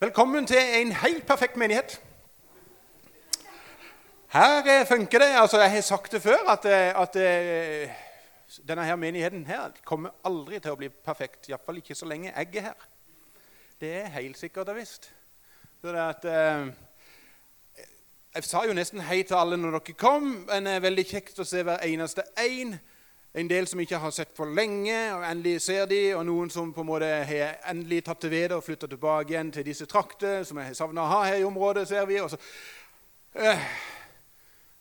Velkommen til en helt perfekt menighet. Her eh, funker det. altså Jeg har sagt det før, at, eh, at eh, denne her menigheten her kommer aldri til å bli perfekt. Iallfall ikke så lenge jeg er her. Det er helt sikkert og visst. At, jeg sa jo nesten hei til alle når dere kom, men det er veldig kjekt å se hver eneste en. En del som ikke har sett for lenge, og endelig ser de, og noen som på en måte har endelig tatt til vede og flytta tilbake igjen til disse trakter, som jeg har savna å ha her i området, ser vi. Og så, øh,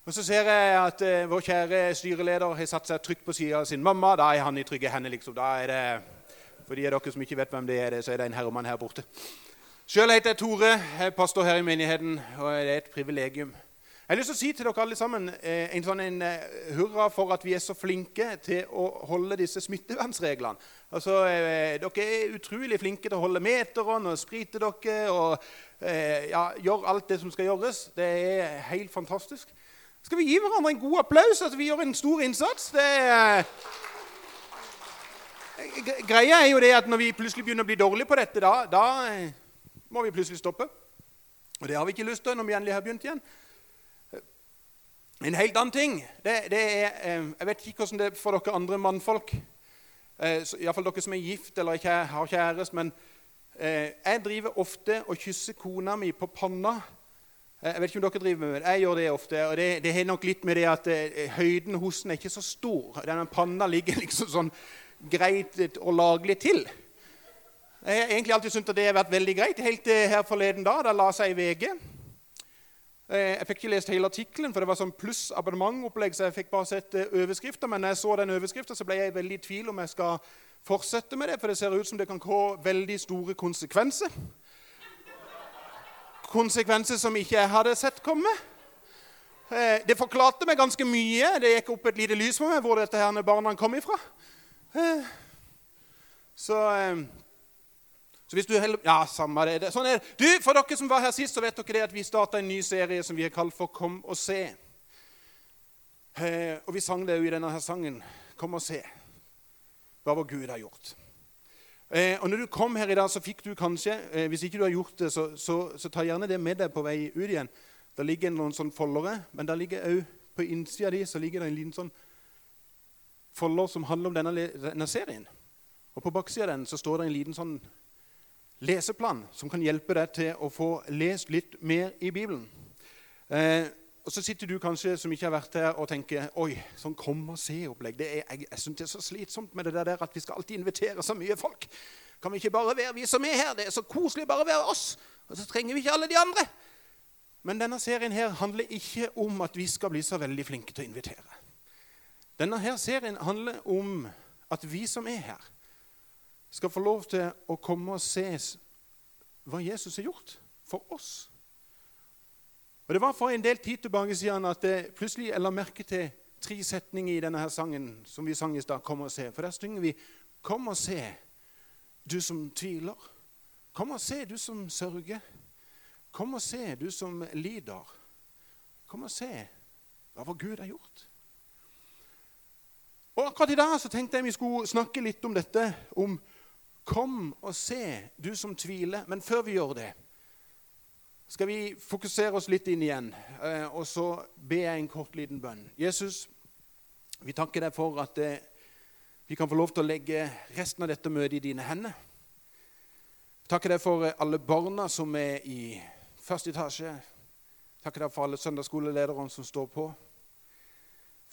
og så ser jeg at øh, vår kjære styreleder har satt seg trygt på sida av sin mamma. Da er han i trygge hender, liksom. Da er det, For de av dere som ikke vet hvem det er, så er det en herremann her borte. Sjøl heter jeg Tore, jeg er pastor her i menigheten, og det er et privilegium. Jeg har lyst til å si til dere alle sammen en sånn en hurra for at vi er så flinke til å holde disse smittevernreglene. Altså, dere er utrolig flinke til å holde meteren og sprite dere og ja, gjøre alt det som skal gjøres. Det er helt fantastisk. Skal vi gi hverandre en god applaus? Altså, vi gjør en stor innsats. Det er Greia er jo det at når vi plutselig begynner å bli dårlige på dette, da, da må vi plutselig stoppe. Og det har vi ikke lyst til når vi endelig har begynt igjen. En helt annen ting det, det er, Jeg vet ikke hvordan det er for dere andre mannfolk, iallfall dere som er gift eller ikke har kjæreste, men jeg driver ofte og kysser kona mi på panna. Jeg vet ikke om dere driver med det. Jeg gjør det ofte. og Det, det har nok litt med det at høyden hos den er ikke så stor. Denne panna ligger liksom sånn greit og laglig til. Jeg har egentlig alltid syntes at det har vært veldig greit, helt til her forleden dag. Da la seg i VG. Jeg fikk ikke lest hele artikkelen, for det var sånn pluss abonnementopplegg, så jeg fikk bare sett overskrifter. Men når jeg så den så ble jeg veldig i tvil om jeg skal fortsette med det, for det ser ut som det kan få veldig store konsekvenser. Konsekvenser som ikke jeg hadde sett komme. Det forklarte meg ganske mye. Det gikk opp et lite lys for meg hvor dette her barna kom ifra. Så så hvis du heller, ja, samme det. Sånn er det. Du, For dere som var her sist, så vet dere det at vi starta en ny serie som vi har kalt for 'Kom og se'. Eh, og vi sang det jo i denne her sangen. 'Kom og se hva vår Gud har gjort'. Eh, og når du kom her i dag, så fikk du kanskje eh, Hvis ikke du har gjort det, så, så, så, ta gjerne det med deg på vei ut igjen. Der ligger noen sånn foldere, men der ligger òg på innsida di så ligger det en liten sånn folder som handler om denne, denne serien. Og på baksida av den så står det en liten sånn leseplan som kan hjelpe deg til å få lest litt mer i Bibelen. Eh, og Så sitter du kanskje som ikke har vært her og tenker oi, sånn kom og se-opplegg. Jeg, jeg, syns det er så slitsomt med det der at vi skal alltid invitere så mye folk. Kan vi ikke bare være vi som er her? Det er så koselig bare å være oss. Og så trenger vi ikke alle de andre. Men denne serien her handler ikke om at vi skal bli så veldig flinke til å invitere. Denne her serien handler om at vi som er her, skal få lov til å komme og se hva Jesus har gjort for oss. Og Det var for en del tid tilbake siden at det plutselig jeg la merke til tre setninger i denne her sangen som vi sang i stad. Kom og se. For der synger vi 'Kom og se, du som tviler'. Kom og se, du som sørger. Kom og se, du som lider. Kom og se hva vår Gud har gjort. Og Akkurat i dag så tenkte jeg vi skulle snakke litt om dette, om Kom og se, du som tviler. Men før vi gjør det, skal vi fokusere oss litt inn igjen. Eh, og så be jeg en kort, liten bønn. Jesus, vi takker deg for at eh, vi kan få lov til å legge resten av dette møtet i dine hender. Takker deg for alle barna som er i første etasje. Takker deg for alle søndagsskolelederne som står på.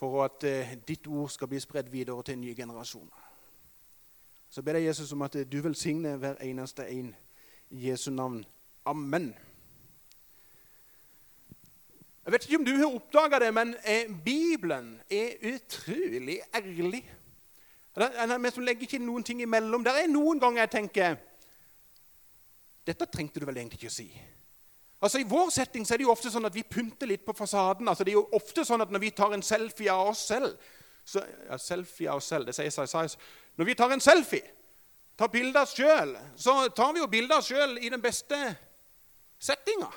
For at eh, ditt ord skal bli spredd videre til nye generasjoner. Så ber jeg Jesus om at du velsigner hver eneste en i Jesu navn. Amen. Jeg vet ikke om du har oppdaga det, men Bibelen er utrolig ærlig. Vi legger ikke noen ting imellom. Det er noen ganger jeg tenker Dette trengte du vel egentlig ikke å si. Altså I vår setting så er det jo ofte sånn at vi pynter litt på fasaden. Altså Det er jo ofte sånn at Når vi tar en selfie av oss selv så, ja, Selfie av oss selv, det sier seg når vi tar en selfie, tar bilde av oss sjøl, så tar vi jo bilde av oss sjøl i den beste settinga.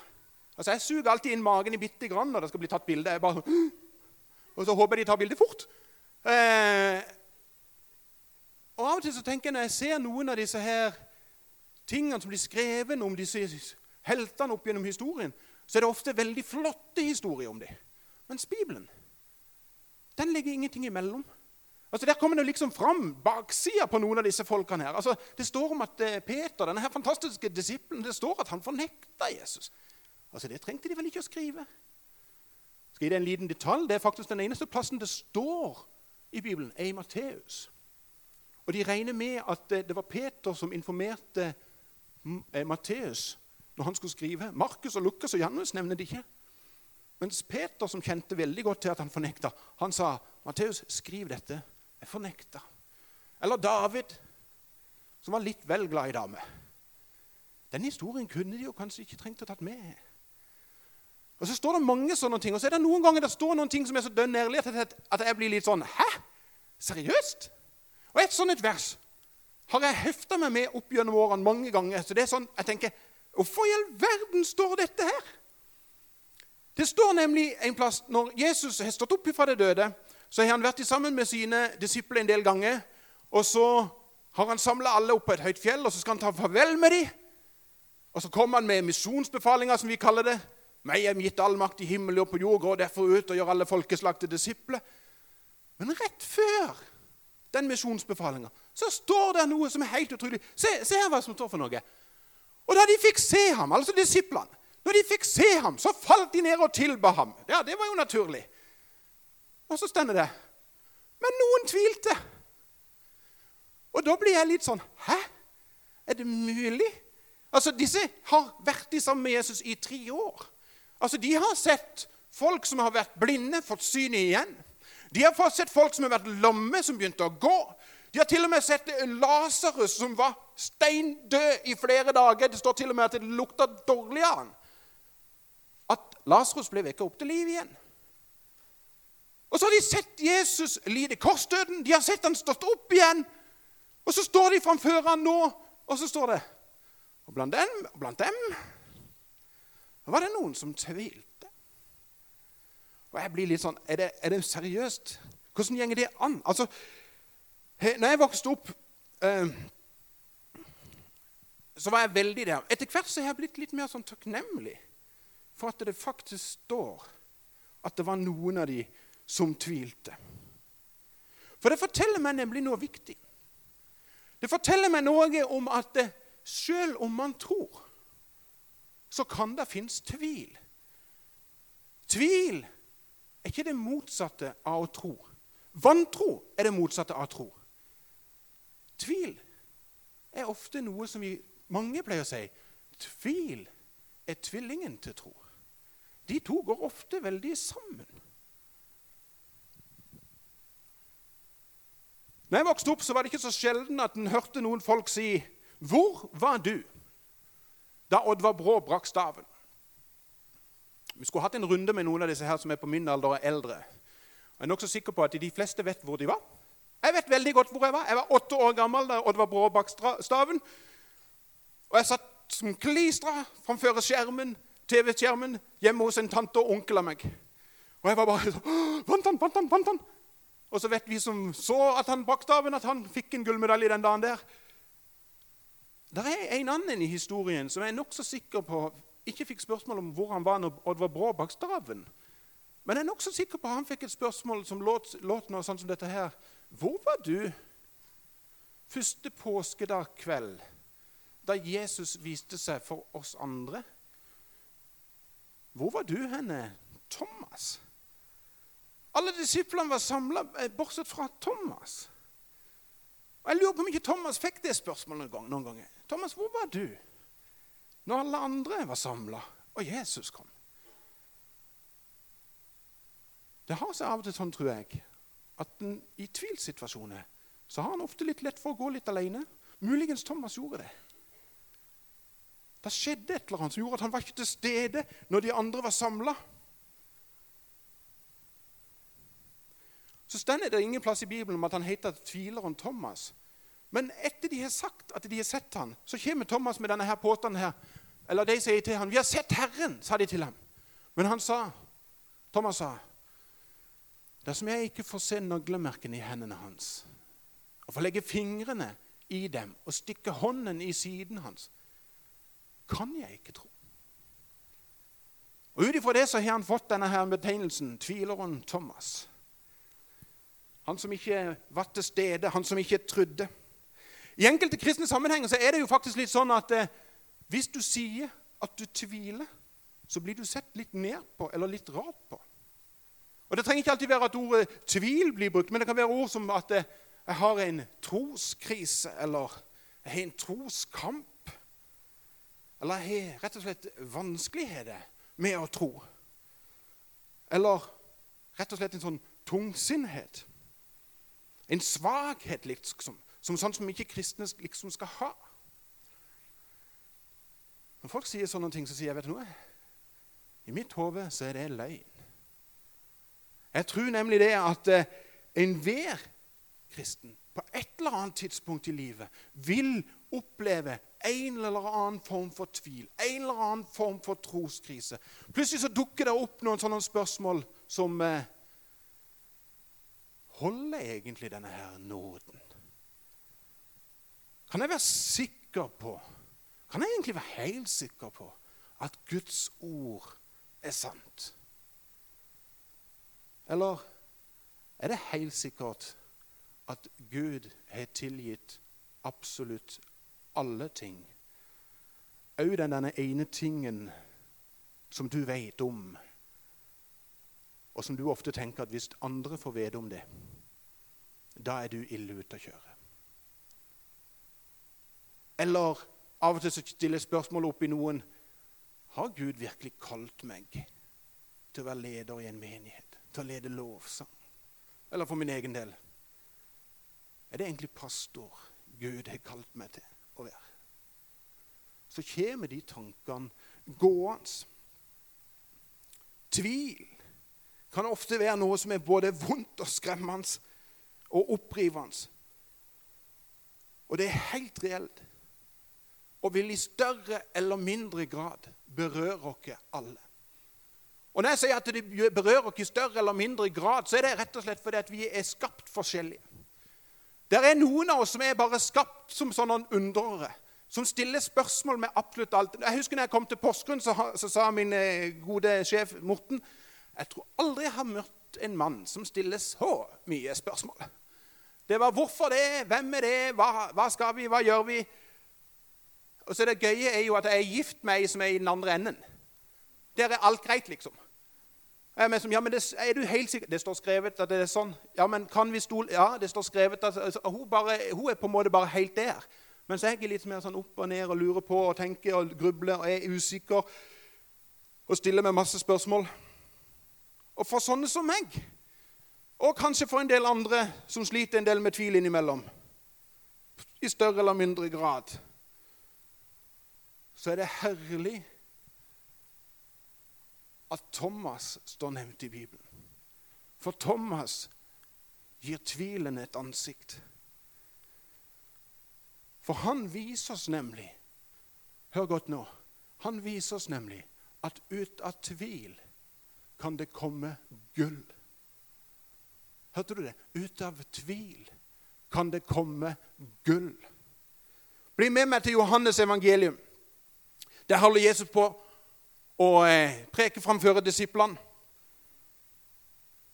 Altså, Jeg suger alltid inn magen i bitte grann når det skal bli tatt bilde. Og så håper jeg de tar bildet fort. Eh, og Av og til så tenker jeg når jeg ser noen av disse her tingene som blir skrevet om disse heltene opp gjennom historien, så er det ofte veldig flotte historier om dem. Mens Bibelen den ligger ingenting imellom. Altså Der kommer det liksom fram baksida på noen av disse folkene. her. Altså Det står om at eh, Peter, denne her fantastiske disippelen, det står at han fornekta Jesus. Altså Det trengte de vel ikke å skrive? Skal gi deg en liten detalj. Det er faktisk den eneste plassen det står i Bibelen, er i Matteus. Og de regner med at eh, det var Peter som informerte eh, Matteus når han skulle skrive. Markus og Lukas og Janus nevner det ikke. Mens Peter, som kjente veldig godt til at han fornekta, han sa Matteus, skriv dette. Jeg fornekta. Eller David, som var litt vel glad i damer. Den historien kunne de jo kanskje ikke trengt å tatt med. Og Så står det mange sånne ting, og så er det noen ganger det står noen ting som er så dønn ærlige at jeg blir litt sånn Hæ? Seriøst? Og et sånt et vers har jeg hefta meg med opp gjennom årene mange ganger. Så det er sånn, jeg tenker, Hvorfor i all verden står dette her? Det står nemlig en plass Når Jesus har stått opp fra det døde, så har han vært sammen med sine disipler en del ganger. Og så har han samla alle opp på et høyt fjell, og så skal han ta farvel med dem. Og så kommer han med misjonsbefalinger, som vi kaller det. Meg er gitt all makt i himmelen og på jord, gå derfor ut og gjør alle folkeslag til disipler. Men rett før den misjonsbefalinga så står det noe som er helt utrolig. Se, se her hva som står for noe. Og da de fikk se ham, altså disiplene, når de fikk se ham, så falt de ned og tilba ham. Ja, det var jo naturlig. Og så stender det Men noen tvilte. Og da blir jeg litt sånn Hæ? Er det mulig? Altså, Disse har vært i sammen med Jesus i tre år. Altså, De har sett folk som har vært blinde, fått synet igjen. De har fått sett folk som har vært lamme, som begynte å gå. De har til og med sett Lasarus, som var steindød i flere dager. Det står til og med at det lukta dårlig av han. At Lasarus ble vekka opp til liv igjen. Og så har de sett Jesus lide korsdøden. De har sett han stått opp igjen. Og så står de framfor han nå, og så står det Og blant dem, og blant dem var det noen som tvilte. Og jeg blir litt sånn Er det, er det seriøst? Hvordan gjenger det an? Altså, når jeg vokste opp, eh, så var jeg veldig der. Etter hvert så har jeg blitt litt mer sånn takknemlig for at det faktisk står at det var noen av de som tvilte. For det forteller meg nemlig noe viktig. Det forteller meg noe om at selv om man tror, så kan det finnes tvil. Tvil er ikke det motsatte av å tro. Vantro er det motsatte av tro. Tvil er ofte noe som vi, mange pleier å si tvil er tvillingen til tro. De to går ofte veldig sammen. Når jeg vokste opp, så var det ikke så sjelden at en hørte noen folk si 'Hvor var du da Oddvar Brå brakk staven?' Vi skulle hatt en runde med noen av disse her som er på min alder og eldre. Jeg er nokså sikker på at de fleste vet hvor de var. Jeg vet veldig godt hvor jeg var. Jeg var åtte år gammel da Oddvar Brå brakk staven. Og jeg satt som klistra framfor skjermen, TV-skjermen hjemme hos en tante og onkel av meg. Og jeg var bare sånn Vant han, vant han, vant han? Og så vet vi som så at han brakte staven, at han fikk en gullmedalje den dagen der. Det er en annen i historien som jeg er nokså sikker på ikke fikk spørsmål om hvor han var når Oddvar Brå bak staven. Men jeg er nokså sikker på at han fikk et spørsmål som låt, låt noe sånn som dette her. Hvor var du første påskedag kveld da Jesus viste seg for oss andre? Hvor var du henne, Thomas? Alle disiplene var samla, eh, bortsett fra Thomas. Og Jeg lurer på om ikke Thomas fikk det spørsmålet noen ganger. Thomas, hvor var du når alle andre var samla, og Jesus kom? Det har seg av og til sånn, tror jeg, at en, i tvilsituasjoner så har han ofte litt lett for å gå litt alene. Muligens Thomas gjorde det. Det skjedde et eller annet som gjorde at han var ikke til stede når de andre var samla. Så stender det ingen plass i Bibelen om at han heter tvileren Thomas. Men etter de har sagt at de har sett han, så kommer Thomas med denne her påstanden her. Eller de sier til han, 'Vi har sett Herren', sa de til ham. Men han sa, Thomas sa, Dersom jeg ikke får se naglemerkene i hendene hans, og får legge fingrene i dem og stikke hånden i siden hans, kan jeg ikke tro. Og Ut ifra det så har han fått denne her betegnelsen tvileren Thomas. Han som ikke var til stede, han som ikke trodde. I enkelte kristne sammenhenger så er det jo faktisk litt sånn at eh, hvis du sier at du tviler, så blir du sett litt ned på eller litt rart på. Og Det trenger ikke alltid være at ordet tvil blir brukt, men det kan være ord som at eh, jeg har en troskrise, eller jeg har en troskamp. Eller jeg har rett og slett vanskeligheter med å tro. Eller rett og slett en sånn tungsinnhet. En svakhet, liksom, som sånn som ikke kristne liksom skal ha. Når folk sier sånne ting, så sier jeg vet du noe? I mitt hode så er det løgn. Jeg tror nemlig det at eh, enhver kristen på et eller annet tidspunkt i livet vil oppleve en eller annen form for tvil, en eller annen form for troskrise. Plutselig så dukker det opp noen sånne spørsmål som eh, Holder egentlig denne her nåden? Kan jeg være sikker på Kan jeg egentlig være helt sikker på at Guds ord er sant? Eller er det helt sikkert at Gud har tilgitt absolutt alle ting? Òg denne ene tingen som du vet om, og som du ofte tenker at hvis andre får vite om det, da er du ille ute å kjøre. Eller av og til så stiller spørsmålet opp i noen Har Gud virkelig kalt meg til å være leder i en menighet? Til å lede lovsang? Eller for min egen del Er det egentlig pastor Gud har kalt meg til å være? Så kommer de tankene gående. Tvil kan ofte være noe som er både vondt og skremmende og opprivende. Og det er helt reelt og vil i større eller mindre grad berøre oss alle. Og Når jeg sier at det berører oss i større eller mindre grad, så er det rett og slett fordi at vi er skapt forskjellige. Det er noen av oss som er bare skapt som sånne undrere, som stiller spørsmål med absolutt alt. Jeg husker når jeg kom til Porsgrunn, så, så sa min eh, gode sjef Morten jeg tror aldri jeg har møtt en mann som stiller så mye spørsmål. Det var 'hvorfor det', 'hvem er det', hva, 'hva skal vi', 'hva gjør vi'? Og så Det gøye er jo at jeg er gift med ei som er i den andre enden. Der er alt greit, liksom. Men som, ja, men det, er du helt sikker? Det står skrevet at det er sånn. Ja, men kan vi stole Ja, det står skrevet at altså, hun, bare, hun, er på en måte bare helt der. Mens jeg er litt mer sånn opp og ned og lurer på og tenker og grubler og er usikker og stiller meg masse spørsmål. Og for sånne som meg, og kanskje for en del andre som sliter en del med tvil innimellom, i større eller mindre grad, så er det herlig at Thomas står nevnt i Bibelen. For Thomas gir tvilen et ansikt. For han viser oss nemlig Hør godt nå. Han viser oss nemlig at ut av tvil kan det komme gull. Hørte du det? Ut av tvil kan det komme gull. Bli med meg til Johannes evangelium. Der holder Jesus på å eh, preke framfor disiplene.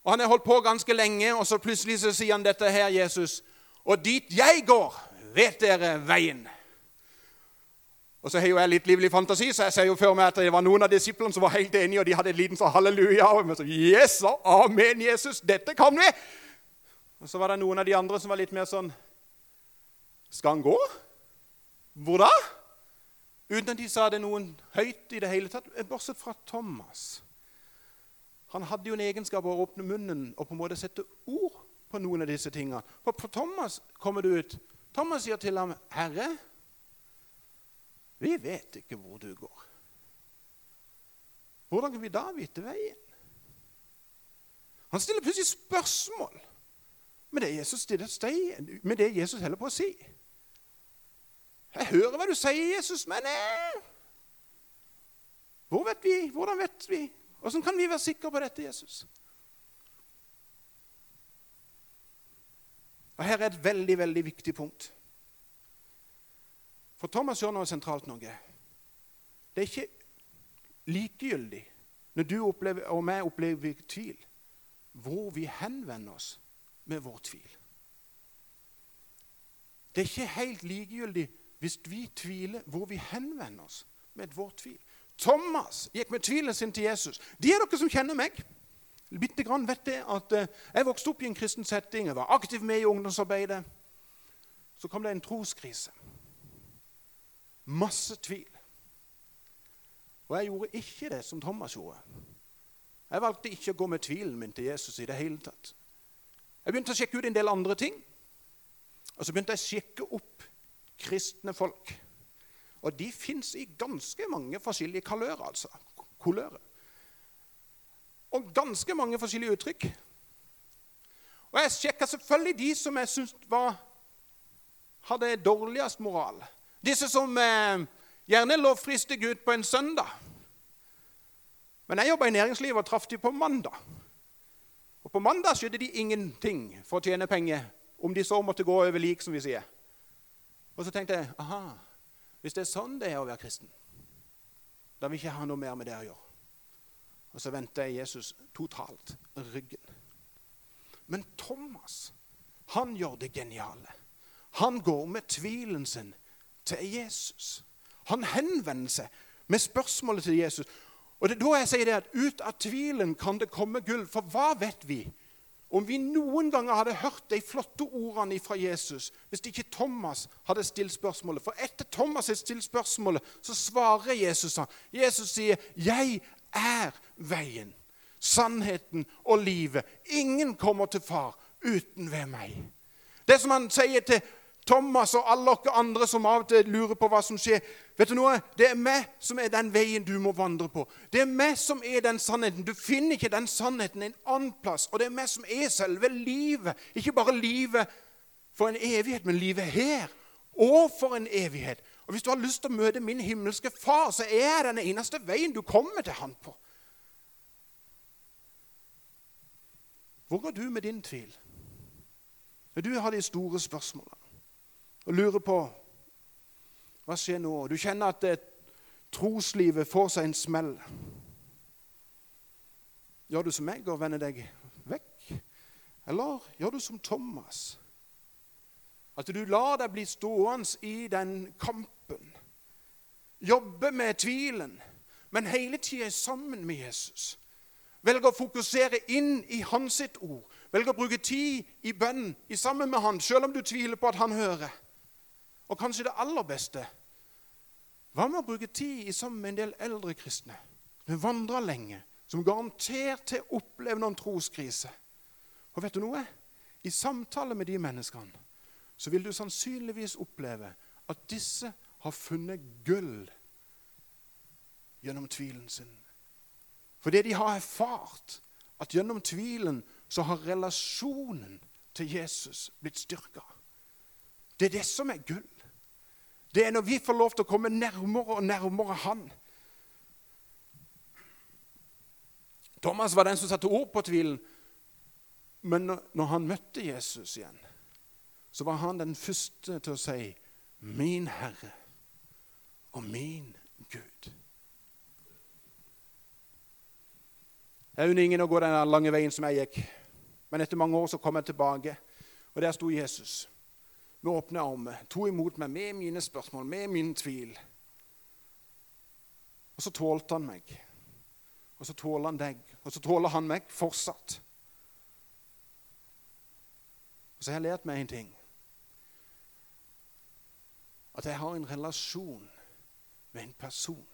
Og Han har holdt på ganske lenge, og så plutselig så sier han dette her, Jesus. Og dit jeg går, vet dere veien. Og så har jo jeg litt livlig fantasi, så jeg ser jo før meg at det var noen av disiplene som var helt enige, og de hadde et liten sånn halleluja. Og så, yes, amen, Jesus, dette kan vi! Og så var det noen av de andre som var litt mer sånn Skal han gå? Hvor da? Uten at de sa det noen høyt i det hele tatt, bortsett fra Thomas. Han hadde jo en egenskap av å åpne munnen og på en måte sette ord på noen av disse tingene. For Thomas kommer det ut Thomas sier til ham, 'Herre' Vi vet ikke hvor du går. Hvordan kan vi da vite veien? Han stiller plutselig spørsmål med det Jesus, med det Jesus holder på å si. Jeg hører hva du sier, Jesus, men eh, hvor vet vi? hvordan vet vi? Åssen kan vi være sikre på dette, Jesus? Og Her er et veldig, veldig viktig punkt. For Thomas gjør noe sentralt noe. Det er ikke likegyldig når du opplever, og meg opplever tvil, hvor vi henvender oss med vår tvil. Det er ikke helt likegyldig hvis vi tviler, hvor vi henvender oss med vår tvil. Thomas gikk med tvilen sin til Jesus. De er dere som kjenner meg. Bitte grann vet det at eh, Jeg vokste opp i en kristen setting, jeg var aktiv med i ungdomsarbeidet. Så kom det en troskrise. Masse tvil. Og jeg gjorde ikke det som Thomas gjorde. Jeg valgte ikke å gå med tvilen min til Jesus i det hele tatt. Jeg begynte å sjekke ut en del andre ting. Og så begynte jeg å sjekke opp kristne folk. Og de fins i ganske mange forskjellige kalører, altså. Kolører. Og ganske mange forskjellige uttrykk. Og jeg sjekka selvfølgelig de som jeg syntes hadde dårligst moral. Disse som eh, gjerne lovfrister Gud på en søndag. Men jeg jobba i næringslivet og traff de på mandag. Og på mandag skjedde de ingenting for å tjene penger, om de så måtte gå over lik, som vi sier. Og så tenkte jeg aha, hvis det er sånn det er å være kristen, da vil jeg ikke ha noe mer med det å gjøre. Og så vendte jeg Jesus totalt ryggen. Men Thomas, han gjør det geniale. Han går med tvilen sin til Jesus. Han henvender seg med spørsmålet til Jesus. Og det da jeg sier det at Ut av tvilen kan det komme gull. For hva vet vi? Om vi noen ganger hadde hørt de flotte ordene fra Jesus hvis ikke Thomas hadde stilt spørsmålet. For etter Thomas har stilt spørsmålet, så svarer Jesus han. Jesus sier, 'Jeg er veien, sannheten og livet.' 'Ingen kommer til far uten ved meg.' Det som han sier til Thomas og alle dere andre som av og til lurer på hva som skjer. Vet du noe? Det er meg som er den veien du må vandre på. Det er meg som er den sannheten. Du finner ikke den sannheten en annen plass. Og det er meg som er selve livet. Ikke bare livet for en evighet, men livet her. Og for en evighet. Og Hvis du har lyst til å møte min himmelske far, så er jeg den eneste veien du kommer til han på. Hvor går du med din tvil? Du har de store spørsmålene og lurer på hva skjer nå. Du kjenner at troslivet får seg en smell. Gjør du som meg og vender deg vekk? Eller gjør du som Thomas? At du lar deg bli stående i den kampen. Jobbe med tvilen, men hele tida sammen med Jesus. Velge å fokusere inn i hans sitt ord. Velge å bruke tid i bønn i sammen med han, selv om du tviler på at han hører. Og kanskje det aller beste Hva med å bruke tid sammen med en del eldre kristne som vandrer lenge, som garantert til å oppleve noen troskrise? Og vet du noe? I samtale med de menneskene så vil du sannsynligvis oppleve at disse har funnet gull gjennom tvilen sin. Fordi de har erfart at gjennom tvilen så har relasjonen til Jesus blitt styrka. Det er det som er gull. Det er når vi får lov til å komme nærmere og nærmere Han. Thomas var den som satte ord på tvilen. Men når han møtte Jesus igjen, så var han den første til å si 'Min Herre og min Gud'. Jeg unner ingen å gå den lange veien som jeg gikk, men etter mange år så kom jeg tilbake, og der sto Jesus med åpne armer, To imot meg med mine spørsmål, med min tvil. Og så tålte han meg. Og så tåler han deg. Og så tåler han meg fortsatt. Og så har jeg lært meg en ting. At jeg har en relasjon med en person.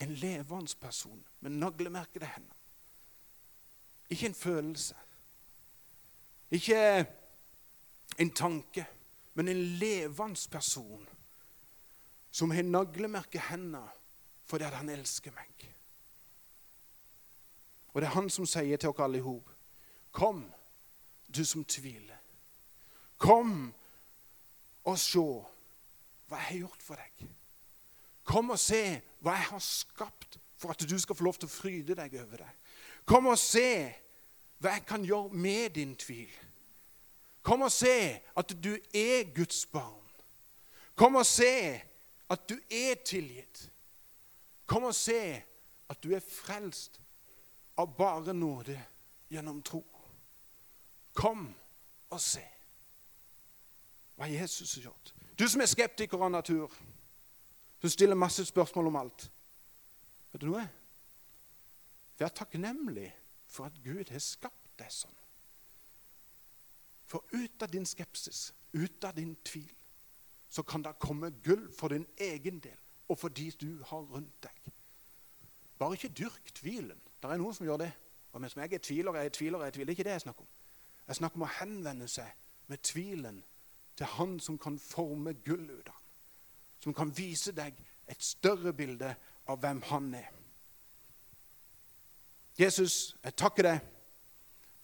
En levende person med naglemerkede hender. Ikke en følelse. Ikke en tanke, men en levende person som har naglemerket hendene fordi han elsker meg. Og det er han som sier til oss alle i hop Kom, du som tviler. Kom og se hva jeg har gjort for deg. Kom og se hva jeg har skapt for at du skal få lov til å fryde deg over det. Kom og se hva jeg kan gjøre med din tvil. Kom og se at du er Guds barn. Kom og se at du er tilgitt. Kom og se at du er frelst av bare nåde gjennom tro. Kom og se hva Jesus har gjort. Du som er skeptiker av natur, som stiller masse spørsmål om alt. Vet du noe? Vær takknemlig for at Gud har skapt deg sånn. For ut av din skepsis, ut av din tvil, så kan det komme gull for din egen del og for de du har rundt deg. Bare ikke dyrk tvilen. Det er noen som gjør det. Og mens jeg er tviler, jeg er tviler, jeg er tviler. Det er ikke det jeg snakker om. Jeg snakker om å henvende seg med tvilen til Han som kan forme gull ut av den. Som kan vise deg et større bilde av hvem Han er. Jesus, jeg takker deg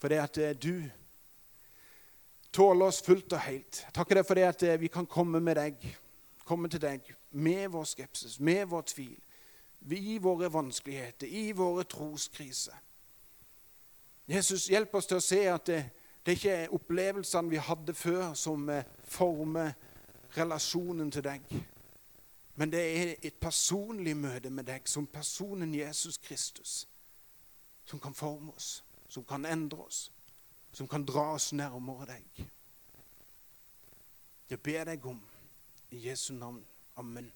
for det at eh, du tåler oss fullt og helt. Jeg takker deg for det at eh, vi kan komme med deg, komme til deg med vår skepsis, med vår tvil, i våre vanskeligheter, i våre troskriser. Jesus, hjelp oss til å se at det, det er ikke opplevelsene vi hadde før, som eh, former relasjonen til deg. Men det er et personlig møte med deg som personen Jesus Kristus som kan forme oss, som kan endre oss, som kan dra oss nærmere deg. Jeg ber deg om i Jesu navn. Amen.